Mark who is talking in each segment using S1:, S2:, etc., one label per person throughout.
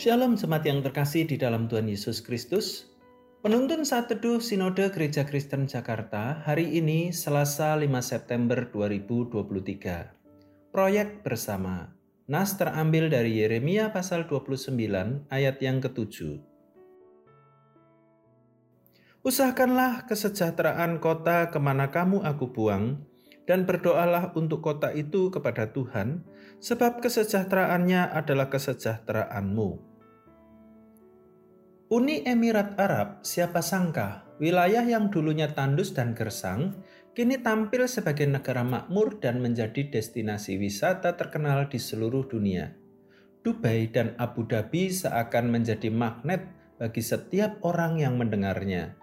S1: Shalom jemaat yang terkasih di dalam Tuhan Yesus Kristus. Penuntun saat teduh Sinode Gereja Kristen Jakarta hari ini Selasa 5 September 2023. Proyek bersama. Nas terambil dari Yeremia pasal 29 ayat yang ketujuh. Usahakanlah kesejahteraan kota ke mana kamu aku buang, dan berdoalah untuk kota itu kepada Tuhan, sebab kesejahteraannya adalah kesejahteraanmu. Uni Emirat Arab, siapa sangka, wilayah yang dulunya tandus dan gersang, kini tampil sebagai negara makmur dan menjadi destinasi wisata terkenal di seluruh dunia. Dubai dan Abu Dhabi seakan menjadi magnet bagi setiap orang yang mendengarnya.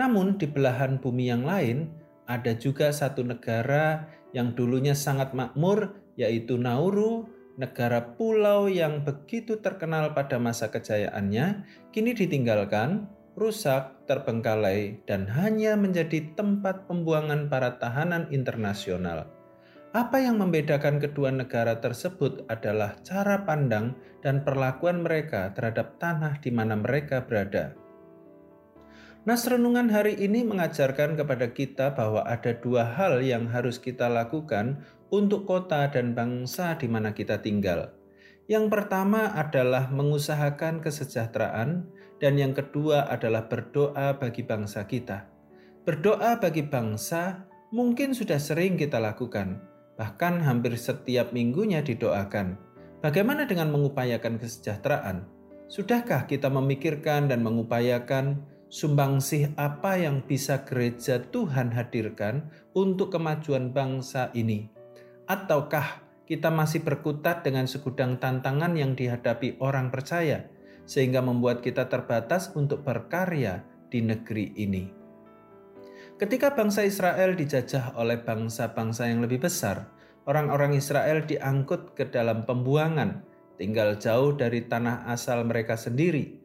S1: Namun di belahan bumi yang lain, ada juga satu negara yang dulunya sangat makmur, yaitu Nauru, negara pulau yang begitu terkenal pada masa kejayaannya kini ditinggalkan, rusak, terbengkalai, dan hanya menjadi tempat pembuangan para tahanan internasional. Apa yang membedakan kedua negara tersebut adalah cara pandang dan perlakuan mereka terhadap tanah di mana mereka berada. Nas renungan hari ini mengajarkan kepada kita bahwa ada dua hal yang harus kita lakukan untuk kota dan bangsa di mana kita tinggal. Yang pertama adalah mengusahakan kesejahteraan, dan yang kedua adalah berdoa bagi bangsa kita. Berdoa bagi bangsa mungkin sudah sering kita lakukan, bahkan hampir setiap minggunya didoakan. Bagaimana dengan mengupayakan kesejahteraan? Sudahkah kita memikirkan dan mengupayakan sumbangsih apa yang bisa gereja Tuhan hadirkan untuk kemajuan bangsa ini? Ataukah kita masih berkutat dengan segudang tantangan yang dihadapi orang percaya, sehingga membuat kita terbatas untuk berkarya di negeri ini? Ketika bangsa Israel dijajah oleh bangsa-bangsa yang lebih besar, orang-orang Israel diangkut ke dalam pembuangan, tinggal jauh dari tanah asal mereka sendiri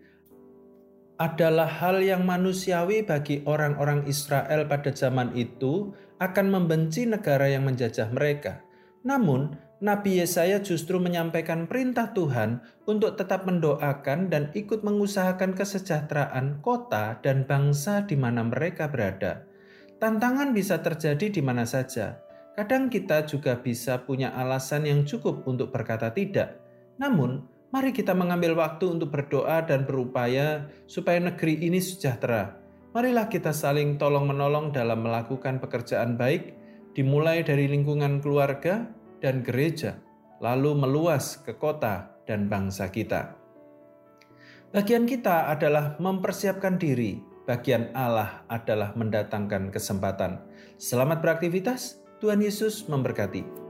S1: adalah hal yang manusiawi bagi orang-orang Israel pada zaman itu akan membenci negara yang menjajah mereka. Namun, Nabi Yesaya justru menyampaikan perintah Tuhan untuk tetap mendoakan dan ikut mengusahakan kesejahteraan kota dan bangsa di mana mereka berada. Tantangan bisa terjadi di mana saja. Kadang kita juga bisa punya alasan yang cukup untuk berkata tidak. Namun, Mari kita mengambil waktu untuk berdoa dan berupaya supaya negeri ini sejahtera. Marilah kita saling tolong-menolong dalam melakukan pekerjaan baik, dimulai dari lingkungan keluarga dan gereja, lalu meluas ke kota dan bangsa kita. Bagian kita adalah mempersiapkan diri, bagian Allah adalah mendatangkan kesempatan. Selamat beraktivitas, Tuhan Yesus memberkati.